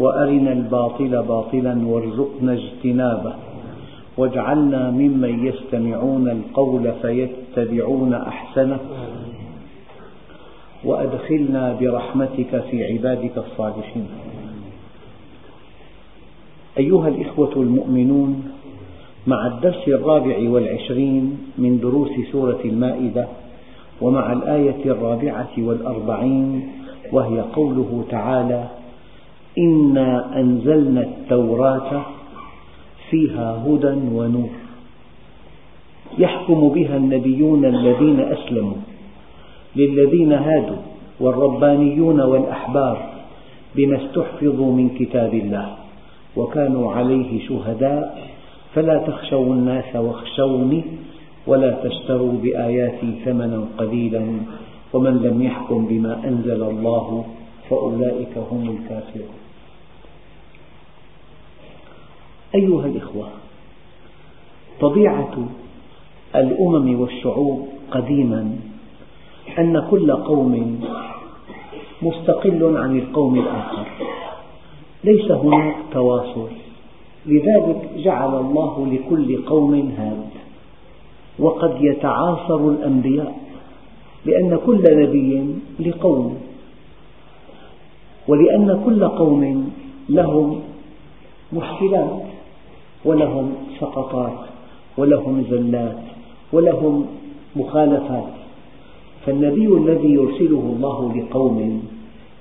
وأرنا الباطل باطلا وارزقنا اجتنابه. واجعلنا ممن يستمعون القول فيتبعون أحسنه. وأدخلنا برحمتك في عبادك الصالحين. أيها الإخوة المؤمنون مع الدرس الرابع والعشرين من دروس سورة المائدة ومع الآية الرابعة والأربعين وهي قوله تعالى إنا أنزلنا التوراة فيها هدى ونور يحكم بها النبيون الذين أسلموا للذين هادوا والربانيون والأحبار بما استحفظوا من كتاب الله وكانوا عليه شهداء فلا تخشوا الناس واخشوني ولا تشتروا بآياتي ثمنا قليلا ومن لم يحكم بما أنزل الله فأولئك هم الكافرون أيها الإخوة طبيعة الأمم والشعوب قديما أن كل قوم مستقل عن القوم الآخر. ليس هناك تواصل. لذلك جعل الله لكل قوم هاد. وقد يتعاصر الأنبياء لأن كل نبي لقوم ولأن كل قوم لهم مشكلات. ولهم سقطات ولهم زلات ولهم مخالفات. فالنبي الذي يرسله الله لقوم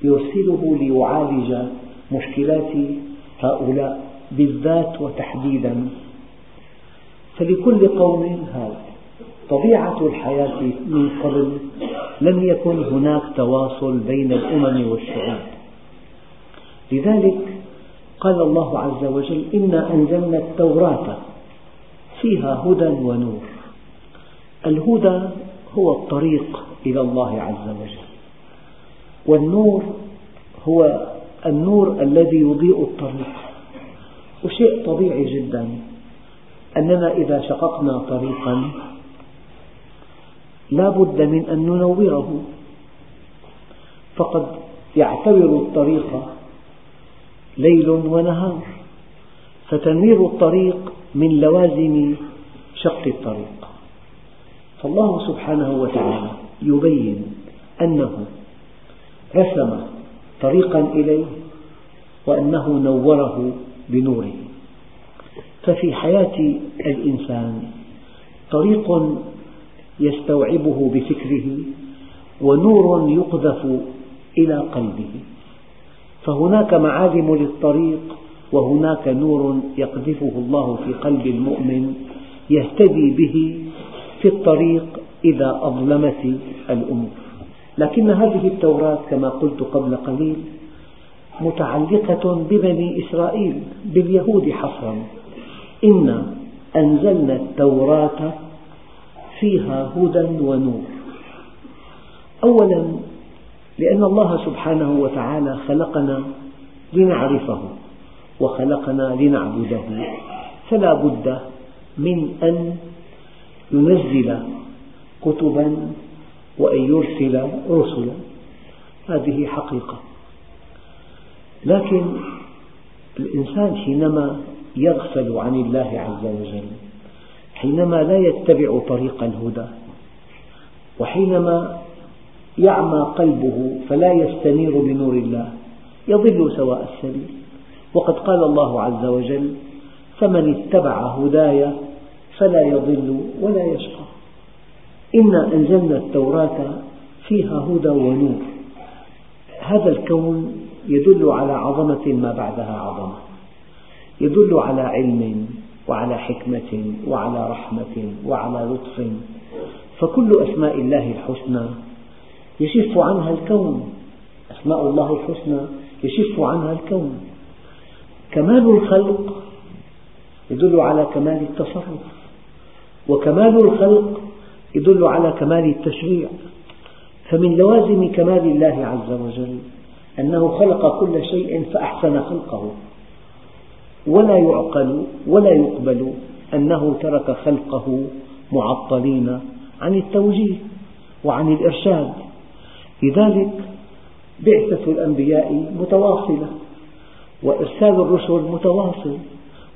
يرسله ليعالج مشكلات هؤلاء بالذات وتحديدا. فلكل قوم هذا طبيعة الحياة من قبل لم يكن هناك تواصل بين الأمم والشعوب. لذلك قال الله عز وجل إنا أنزلنا التوراة فيها هدى ونور. الهدى هو الطريق إلى الله عز وجل. والنور هو النور الذي يضيء الطريق. وشيء طبيعي جدا أننا إذا شققنا طريقا لا بد من أن ننوره. فقد يعتبر الطريق ليل ونهار. فتنوير الطريق من لوازم شق الطريق. فالله سبحانه وتعالى يبين أنه رسم طريقا إليه وأنه نوره بنوره. ففي حياة الإنسان طريق يستوعبه بفكره ونور يقذف إلى قلبه. فهناك معالم للطريق وهناك نور يقذفه الله في قلب المؤمن يهتدي به في الطريق إذا أظلمت الأمور. لكن هذه التوراة كما قلت قبل قليل متعلقة ببني إسرائيل باليهود حصرا. إنا أنزلنا التوراة فيها هدى ونور. أولا لأن الله سبحانه وتعالى خلقنا لنعرفه وخلقنا لنعبده. فلا بد من أن ينزل كتبا وأن يرسل رسلا. هذه حقيقة. لكن الإنسان حينما يغفل عن الله عز وجل حينما لا يتبع طريق الهدى وحينما يعمى قلبه فلا يستنير بنور الله يضل سواء السبيل. وقد قال الله عز وجل فمن اتبع هداي فلا يضل ولا يشقى. إنا أنزلنا التوراة فيها هدى ونور. هذا الكون يدل على عظمة ما بعدها عظمة. يدل على علم وعلى حكمة وعلى رحمة وعلى لطف. فكل أسماء الله الحسنى يشف عنها الكون. أسماء الله الحسنى يشف عنها الكون. كمال الخلق يدل على كمال التصرف وكمال الخلق يدل على كمال التشريع. فمن لوازم كمال الله عز وجل أنه خلق كل شيء فأحسن خلقه. ولا يعقل ولا يقبل أنه ترك خلقه معطلين عن التوجيه وعن الإرشاد. لذلك بعثة الأنبياء متواصلة وإرسال الرسل متواصل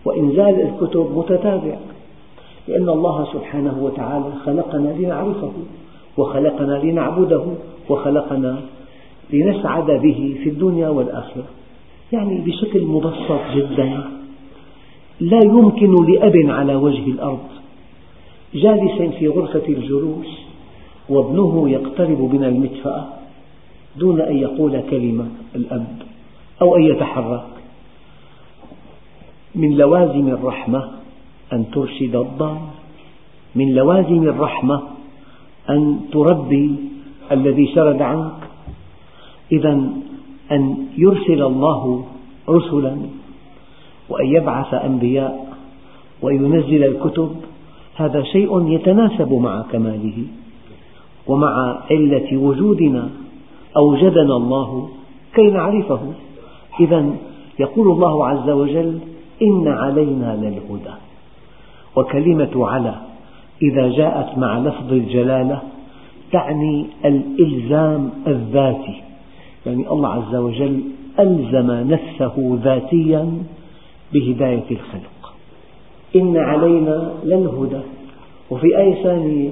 وإنزال الكتب متتابع لأن الله سبحانه وتعالى خلقنا لنعرفه وخلقنا لنعبده وخلقنا لنسعد به في الدنيا والآخرة. يعني بشكل مبسط جدا لا يمكن لأب على وجه الأرض جالس في غرفة الجلوس وابنه يقترب من المدفأة دون أن يقول كلمة الأب أو أن يتحرك. من لوازم الرحمة أن ترشد الضال من لوازم الرحمة أن تربي الذي شرد عنك. إذا أن يرسل الله رسلا وأن يبعث أنبياء وينزل الكتب. هذا شيء يتناسب مع كماله. ومع علة وجودنا أوجدنا الله كي نعرفه. إذا يقول الله عز وجل إن علينا للهدى. وكلمة على إذا جاءت مع لفظ الجلالة تعني الإلزام الذاتي. يعني الله عز وجل ألزم نفسه ذاتيا بهداية الخلق. إن علينا للهدى. وفي آية ثانية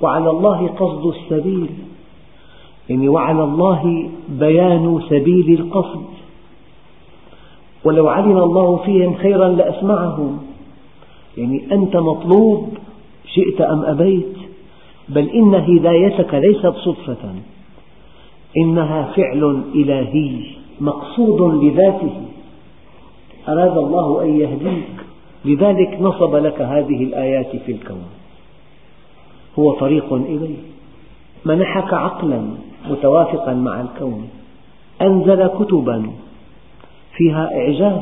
وعلى الله قصد السبيل. يعني وعلى الله بيان سبيل القصد. ولو علم الله فيهم خيرا لأسمعهم. يعني أنت مطلوب شئت أم أبيت. بل إن هدايتك ليست صدفة. إنها فعل إلهي مقصود بذاته. أراد الله أن يهديك. لذلك نصب لك هذه الآيات في الكون. هو طريق إليه. منحك عقلا متوافقا مع الكون. أنزل كتبا فيها إعجاز.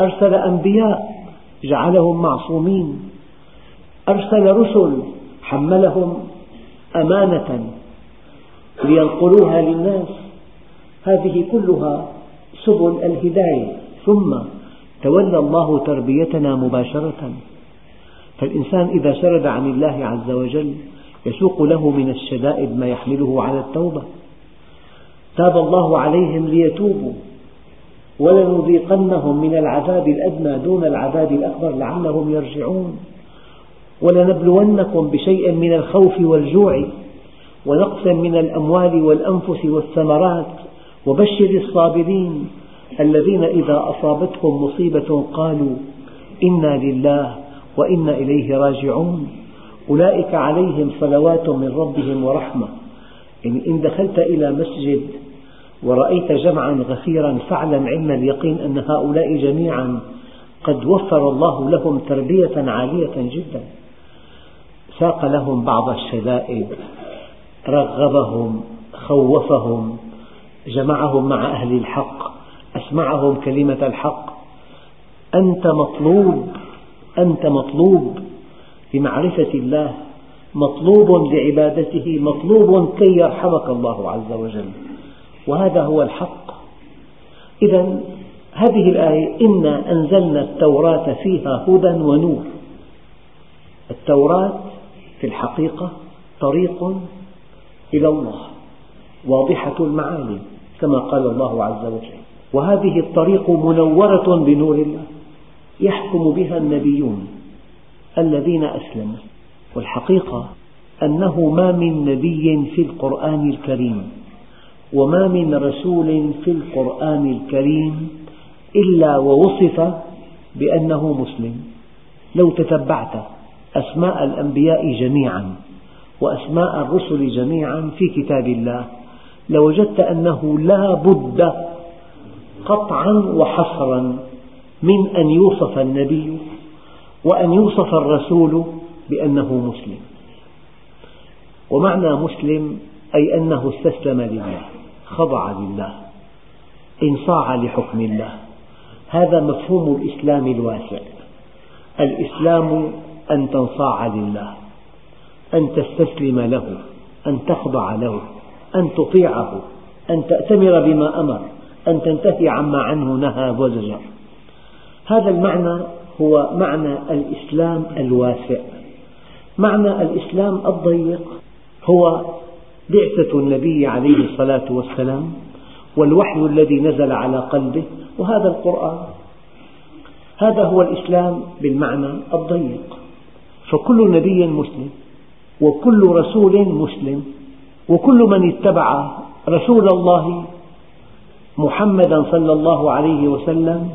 أرسل أنبياء جعلهم معصومين. أرسل رسل حملهم أمانة لينقلوها للناس. هذه كلها سبل الهداية. ثم تولى الله تربيتنا مباشرة. فالإنسان إذا شرد عن الله عز وجل يسوق له من الشدائد ما يحمله على التوبة. تاب الله عليهم ليتوبوا ولنذيقنهم من العذاب الأدنى دون العذاب الأكبر لعلهم يرجعون. ولنبلونكم بشيء من الخوف والجوع ونقص من الأموال والأنفس والثمرات. وبشر الصابرين الذين إذا أصابتهم مصيبة قالوا إنا لله وإنا إليه راجعون. أولئك عليهم صلوات من ربهم ورحمة. يعني إن دخلت إلى مسجد ورأيت جمعا غفيرا فاعلم علم اليقين أن هؤلاء جميعا قد وفر الله لهم تربية عالية جدا. ساق لهم بعض الشدائد رغبهم خوفهم جمعهم مع أهل الحق أسمعهم كلمة الحق. أنت مطلوب. أنت مطلوب لمعرفة الله مطلوب لعبادته مطلوب كي يرحمك الله عز وجل. وهذا هو الحق. إذا هذه الآية إنا أنزلنا التوراة فيها هدى ونور. التوراة في الحقيقة طريق إلى الله واضحة المعالم كما قال الله عز وجل. وهذه الطريق منورة بنور الله. يحكم بها النبيون الذين أسلموا والحقيقة أنه ما من نبي في القرآن الكريم وما من رسول في القرآن الكريم إلا ووصف بأنه مسلم. لو تتبعت أسماء الأنبياء جميعا وأسماء الرسل جميعا في كتاب الله لوجدت أنه لا بد قطعا وحصرا من أن يوصف النبي وأن يوصف الرسول بأنه مسلم. ومعنى مسلم أي أنه استسلم لله خضع لله انصاع لحكم الله. هذا مفهوم الإسلام الواسع. الإسلام أن تنصاع لله أن تستسلم له أن تخضع له أن تطيعه أن تأتمر بما أمر أن تنتهي عما عنه نهى وزجر. هذا المعنى هو معنى الإسلام الواسع. معنى الإسلام الضيق هو بعثة النبي عليه الصلاة والسلام والوحي الذي نزل على قلبه وهذا القرآن. هذا هو الإسلام بالمعنى الضيق. فكل نبي مسلم وكل رسول مسلم وكل من اتبع رسول الله محمدا صلى الله عليه وسلم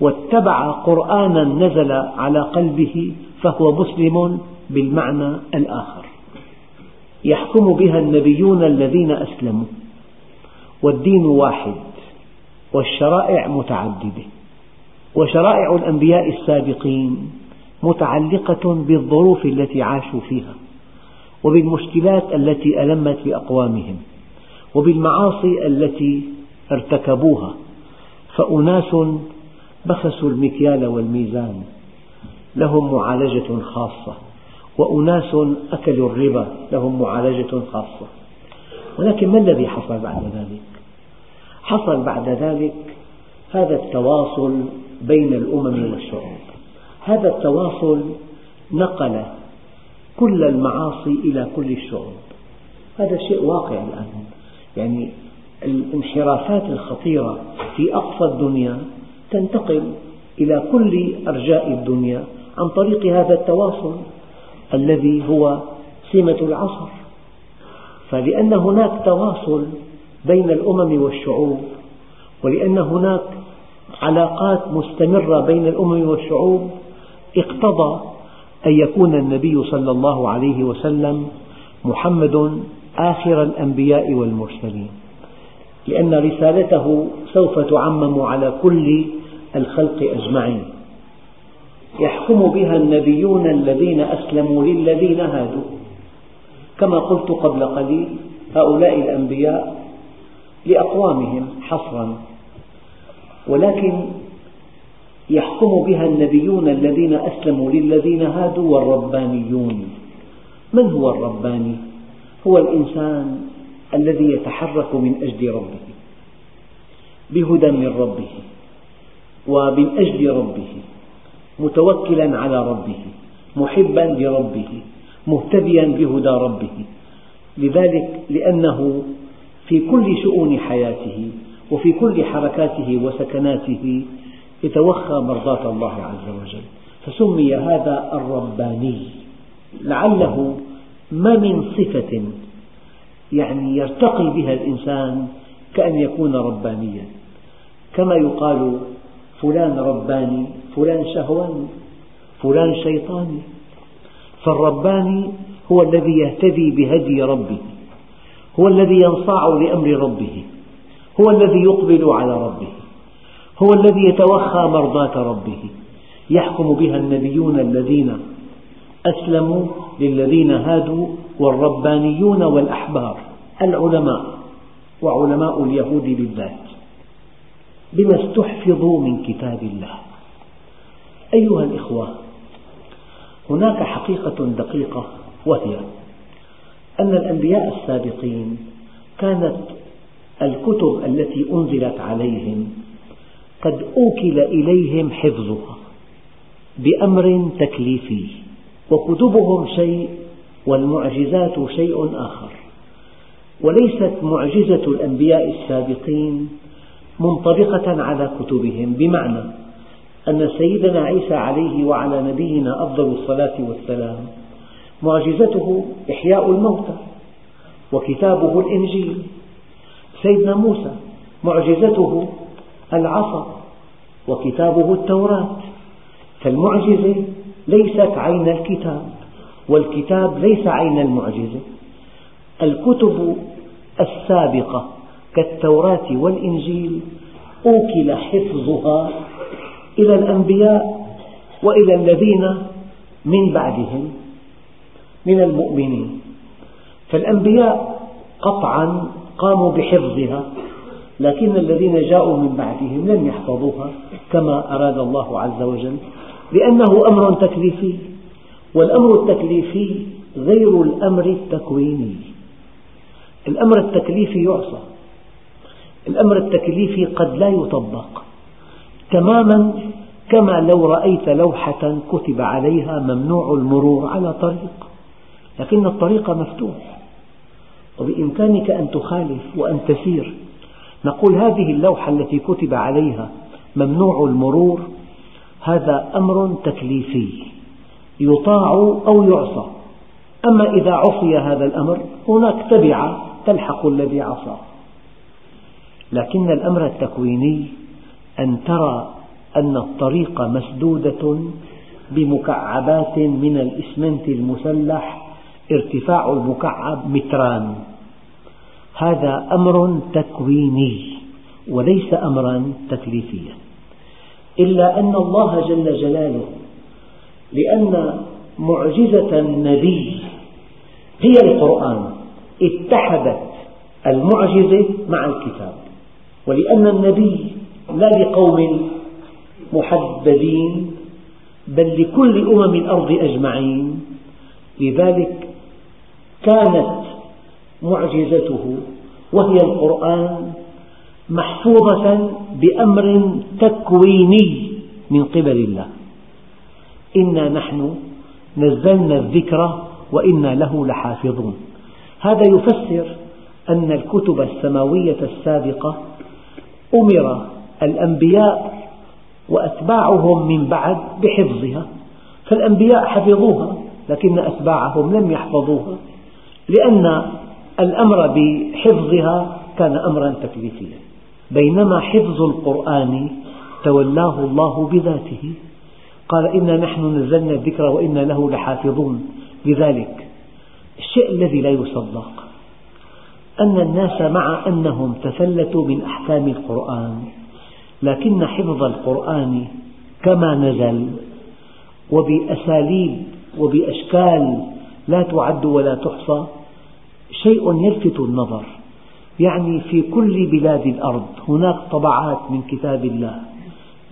واتبع قرآنا نزل على قلبه فهو مسلم بالمعنى الآخر. يحكم بها النبيون الذين أسلموا والدين واحد والشرائع متعددة وشرائع الأنبياء السابقين متعلقة بالظروف التي عاشوا فيها وبالمشكلات التي ألمت بأقوامهم وبالمعاصي التي ارتكبوها فأناس بخسوا المكيال والميزان. لهم معالجة خاصة. وأناس أكلوا الربا لهم معالجة خاصة. ولكن ما الذي حصل بعد ذلك؟ حصل بعد ذلك هذا التواصل بين الأمم والشعوب. هذا التواصل نقل كل المعاصي إلى كل الشعوب. هذا شيء واقع الآن. يعني الانحرافات الخطيرة في أقصى الدنيا تنتقل إلى كل أرجاء الدنيا عن طريق هذا التواصل الذي هو سمة العصر. فلأن هناك تواصل بين الأمم والشعوب ولأن هناك علاقات مستمرة بين الأمم والشعوب اقتضى أن يكون النبي صلى الله عليه وسلم محمد آخر الأنبياء والمرسلين. لأن رسالته سوف تعمم على كل الخلق أجمعين. يحكم بها النبيون الذين أسلموا للذين هادوا. كما قلت قبل قليل هؤلاء الأنبياء لأقوامهم حصرا. ولكن يحكم بها النبيون الذين أسلموا للذين هادوا والربانيون. من هو الرباني؟ هو الإنسان الذي يتحرك من أجل ربه بهدى من ربه. ومن أجل ربه متوكلا على ربه محبا لربه مهتديا بهدى ربه. لذلك لأنه في كل شؤون حياته وفي كل حركاته وسكناته يتوخى مرضاة الله عز وجل. فسمي هذا الرباني. لعله ما من صفة يعني يرتقي بها الإنسان كأن يكون ربانيا. كما يقال فلان رباني فلان شهواني فلان شيطاني. فالرباني هو الذي يهتدي بهدي ربه هو الذي ينصاع لأمر ربه هو الذي يقبل على ربه هو الذي يتوخى مرضاة ربه. يحكم بها النبيون الذين أسلموا للذين هادوا والربانيون والأحبار العلماء وعلماء اليهود بالذات. بما استحفظوا من كتاب الله. أيها الإخوة هناك حقيقة دقيقة وهي أن الأنبياء السابقين كانت الكتب التي أنزلت عليهم قد أوكل إليهم حفظها بأمر تكليفي وكتبهم شيء والمعجزات شيء آخر. وليست معجزة الأنبياء السابقين منطبقة على كتبهم بمعنى أن سيدنا عيسى عليه وعلى نبينا أفضل الصلاة والسلام معجزته إحياء الموتى وكتابه الإنجيل. سيدنا موسى معجزته العصا وكتابه التوراة. فالمعجزة ليست عين الكتاب والكتاب ليس عين المعجزة الكتب السابقة. كالتوراة والإنجيل أوكل حفظها إلى الأنبياء وإلى الذين من بعدهم من المؤمنين. فالأنبياء قطعا قاموا بحفظها لكن الذين جاءوا من بعدهم لم يحفظوها كما أراد الله عز وجل لأنه أمر تكليفي والأمر التكليفي غير الأمر التكويني. الأمر التكليفي يعصى. الأمر التكليفي قد لا يطبق. تماما كما لو رأيت لوحة كتب عليها ممنوع المرور على طريق. لكن الطريق مفتوح. وبإمكانك أن تخالف وأن تسير. نقول هذه اللوحة التي كتب عليها ممنوع المرور هذا أمر تكليفي. يطاع أو يعصى. أما إذا عصي هذا الأمر هناك تبعة تلحق الذي عصى. لكن الأمر التكويني أن ترى أن الطريق مسدودة بمكعبات من الإسمنت المسلح ارتفاع المكعب متران. هذا أمر تكويني وليس أمرا تكليفيا. إلا أن الله جل جلاله لأن معجزة النبي هي القرآن اتحدت المعجزة مع الكتاب. ولأن النبي لا لقوم محددين بل لكل أمم الأرض أجمعين. لذلك كانت معجزته وهي القرآن محفوظة بأمر تكويني من قبل الله. إنا نحن نزلنا الذكر وإنا له لحافظون. هذا يفسر أن الكتب السماوية السابقة أمر الأنبياء وأتباعهم من بعد بحفظها فالأنبياء حفظوها لكن أتباعهم لم يحفظوها لأن الأمر بحفظها كان أمرا تكليفيا. بينما حفظ القرآن تولاه الله بذاته قال إنا نحن نزلنا الذكر وإنا له لحافظون. لذلك الشيء الذي لا يصدق أن الناس مع أنهم تفلتوا من أحكام القرآن لكن حفظ القرآن كما نزل وبأساليب وبأشكال لا تعد ولا تحصى شيء يلفت النظر. يعني في كل بلاد الأرض هناك طبعات من كتاب الله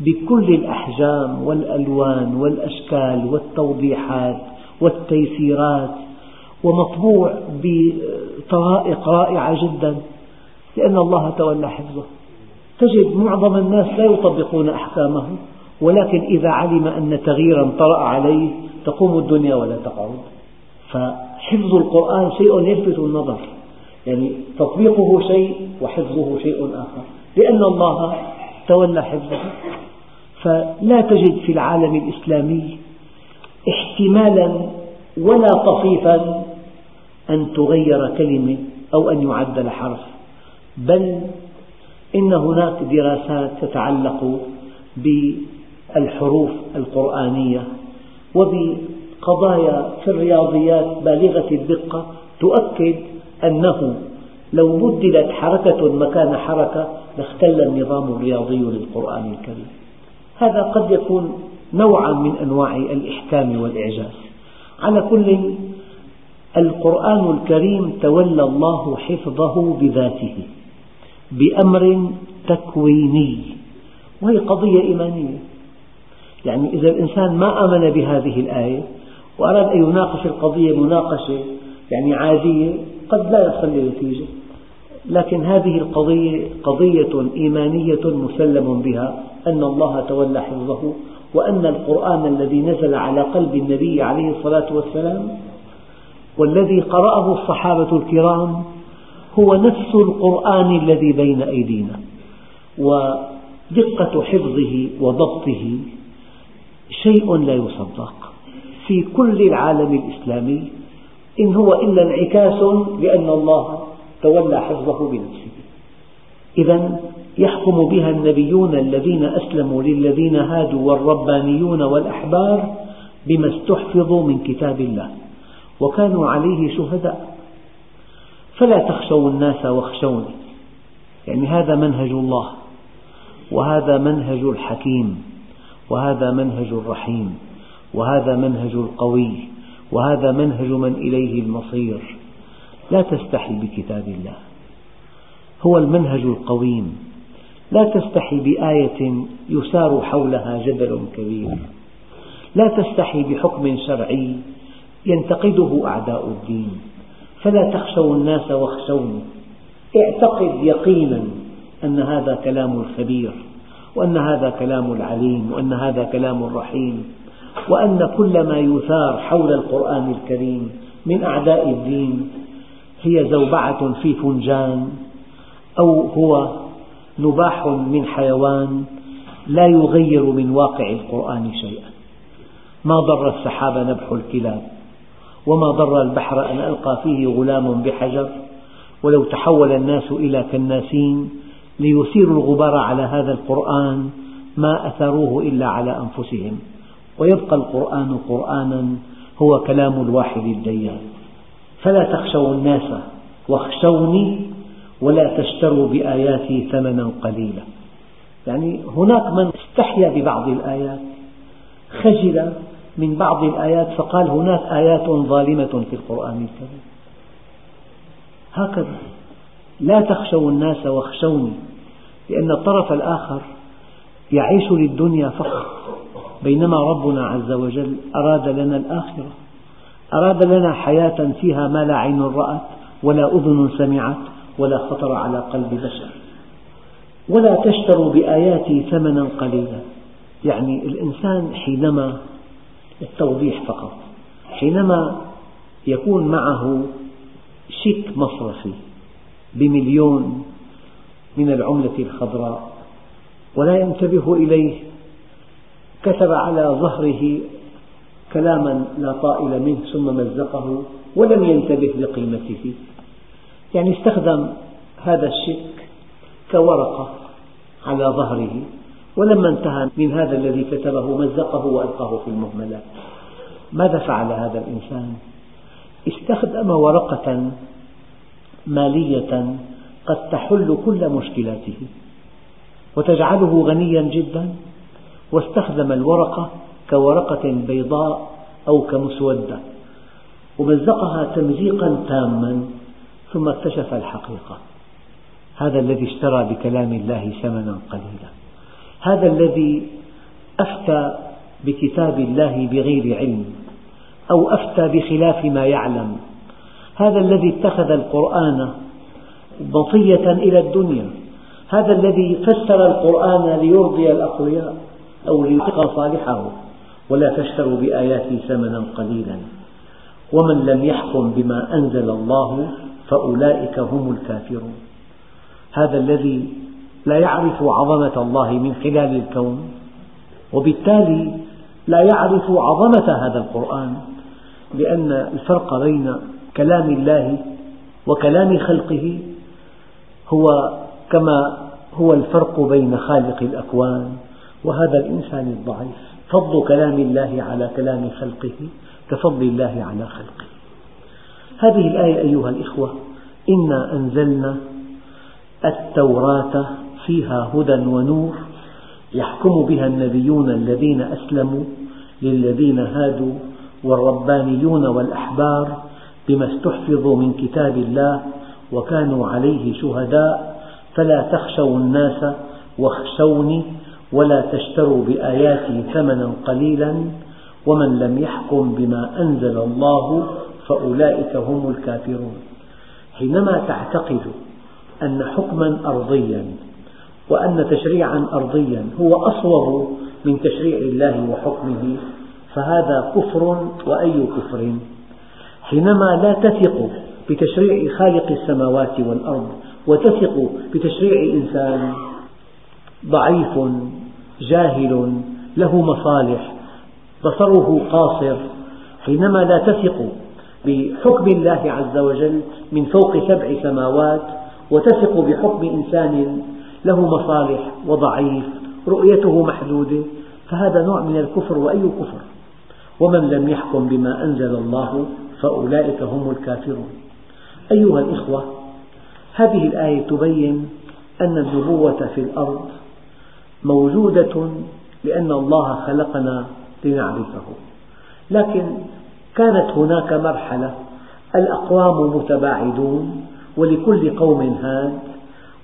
بكل الأحجام والألوان والأشكال والتوضيحات والتيسيرات ومطبوع بطرائق رائعة جدا لأن الله تولى حفظه. تجد معظم الناس لا يطبقون أحكامه ولكن إذا علم أن تغييرا طرأ عليه تقوم الدنيا ولا تقعد. فحفظ القرآن شيء يلفت النظر يعني تطبيقه شيء وحفظه شيء آخر لأن الله تولى حفظه. فلا تجد في العالم الإسلامي احتمالا ولا طفيفا أن تغير كلمة أو أن يعدل حرف. بل إن هناك دراسات تتعلق بالحروف القرآنية وبقضايا في الرياضيات بالغة الدقة تؤكد أنه لو بدلت حركة مكان حركة لاختل النظام الرياضي للقرآن الكريم. هذا قد يكون نوعا من أنواع الإحكام والإعجاز. على كل القرآن الكريم تولى الله حفظه بذاته بأمر تكويني وهي قضية إيمانية. يعني إذا الإنسان ما آمن بهذه الآية وأراد أن يناقش القضية مناقشة يعني عادية قد لا يصل لنتيجة لكن هذه القضية قضية إيمانية مسلم بها أن الله تولى حفظه وأن القرآن الذي نزل على قلب النبي عليه الصلاة والسلام والذي قرأه الصحابة الكرام هو نفس القرآن الذي بين أيدينا ودقة حفظه وضبطه شيء لا يصدق. في كل العالم الإسلامي إن هو إلا انعكاس لأن الله تولى حفظه بنفسه. إذا يحكم بها النبيون الذين أسلموا للذين هادوا والربانيون والأحبار بما استحفظوا من كتاب الله. وكانوا عليه شهداء. فلا تخشوا الناس واخشوني. يعني هذا منهج الله وهذا منهج الحكيم وهذا منهج الرحيم وهذا منهج القوي وهذا منهج من إليه المصير. لا تستحي بكتاب الله. هو المنهج القويم. لا تستحي بآية يسار حولها جدل كبير. لا تستحي بحكم شرعي ينتقده أعداء الدين. فلا تخشوا الناس واخشوني. اعتقد يقينا أن هذا كلام الخبير وأن هذا كلام العليم وأن هذا كلام الرحيم وأن كل ما يثار حول القرآن الكريم من أعداء الدين هي زوبعة في فنجان أو هو نباح من حيوان لا يغير من واقع القرآن شيئا. ما ضر السحاب نبح الكلاب. وما ضر البحر أن ألقى فيه غلام بحجر. ولو تحول الناس إلى كناسين ليثيروا الغبار على هذا القرآن ما أثروه إلا على أنفسهم. ويبقى القرآن قرآنا هو كلام الواحد الديان. فلا تخشوا الناس واخشوني ولا تشتروا بآياتي ثمنا قليلا. يعني هناك من استحيا ببعض الآيات خجل من بعض الآيات فقال هناك آيات ظالمة في القرآن الكريم. هكذا. لا تخشوا الناس واخشوني لأن الطرف الآخر يعيش للدنيا فقط. بينما ربنا عز وجل أراد لنا الآخرة. أراد لنا حياة فيها ما لا عين رأت ولا أذن سمعت ولا خطر على قلب بشر. ولا تشتروا بآياتي ثمنا قليلا. يعني الإنسان حينما التوضيح فقط حينما يكون معه شيك مصرفي بمليون من العملة الخضراء ولا ينتبه إليه كتب على ظهره كلاما لا طائل منه ثم مزقه ولم ينتبه لقيمته. يعني استخدم هذا الشيك كورقة على ظهره. ولما انتهى من هذا الذي كتبه مزقه وألقاه في المهملات. ماذا فعل هذا الإنسان؟ استخدم ورقة مالية قد تحل كل مشكلاته وتجعله غنيا جدا واستخدم الورقة كورقة بيضاء أو كمسودة ومزقها تمزيقا تاما ثم اكتشف الحقيقة. هذا الذي اشترى بكلام الله ثمنا قليلا. هذا الذي أفتى بكتاب الله بغير علم أو أفتى بخلاف ما يعلم. هذا الذي اتخذ القرآن مطية إلى الدنيا. هذا الذي فسر القرآن ليرضي الأقوياء أو ليتقى صالحه. ولا تشتروا بآياتي ثمنا قليلا. ومن لم يحكم بما أنزل الله فأولئك هم الكافرون. هذا الذي لا يعرف عظمة الله من خلال الكون وبالتالي لا يعرف عظمة هذا القرآن لأن الفرق بين كلام الله وكلام خلقه هو كما هو الفرق بين خالق الأكوان وهذا الإنسان الضعيف. فضل كلام الله على كلام خلقه كفضل الله على خلقه. هذه الآية أيها الإخوة إنا أنزلنا التوراة فيها هدى ونور يحكم بها النبيون الذين أسلموا للذين هادوا والربانيون والأحبار بما استحفظوا من كتاب الله وكانوا عليه شهداء فلا تخشوا الناس واخشوني ولا تشتروا بآياتي ثمنا قليلا ومن لم يحكم بما أنزل الله فأولئك هم الكافرون. حينما تعتقد أن حكما أرضيا وأن تشريعا أرضيا هو أصوب من تشريع الله وحكمه فهذا كفر وأي كفر؟ حينما لا تثق بتشريع خالق السماوات والأرض وتثق بتشريع إنسان ضعيف جاهل له مصالح بصره قاصر حينما لا تثق بحكم الله عز وجل من فوق سبع سماوات وتثق بحكم إنسان له مصالح وضعيف رؤيته محدودة فهذا نوع من الكفر وأي كفر؟ ومن لم يحكم بما أنزل الله فأولئك هم الكافرون. أيها الإخوة هذه الآية تبين أن النبوة في الأرض موجودة لأن الله خلقنا لنعرفه. لكن كانت هناك مرحلة الأقوام متباعدون ولكل قوم هاد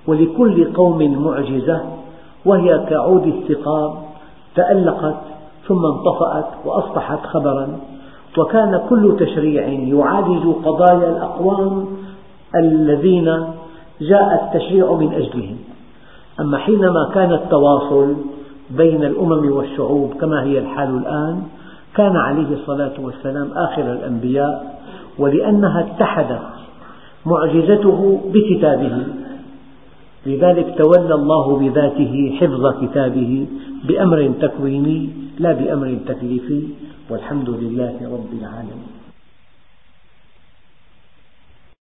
ولكل قوم معجزة وهي كعود الثقاب تألقت ثم انطفأت وأصبحت خبرا وكان كل تشريع يعالج قضايا الأقوام الذين جاء التشريع من أجلهم. أما حينما كان التواصل بين الأمم والشعوب كما هي الحال الآن كان عليه الصلاة والسلام آخر الأنبياء ولأنها اتحدت معجزته بكتابه. لذلك تولى الله بذاته حفظ كتابه بأمر تكويني لا بأمر تكليفي والحمد لله رب العالمين.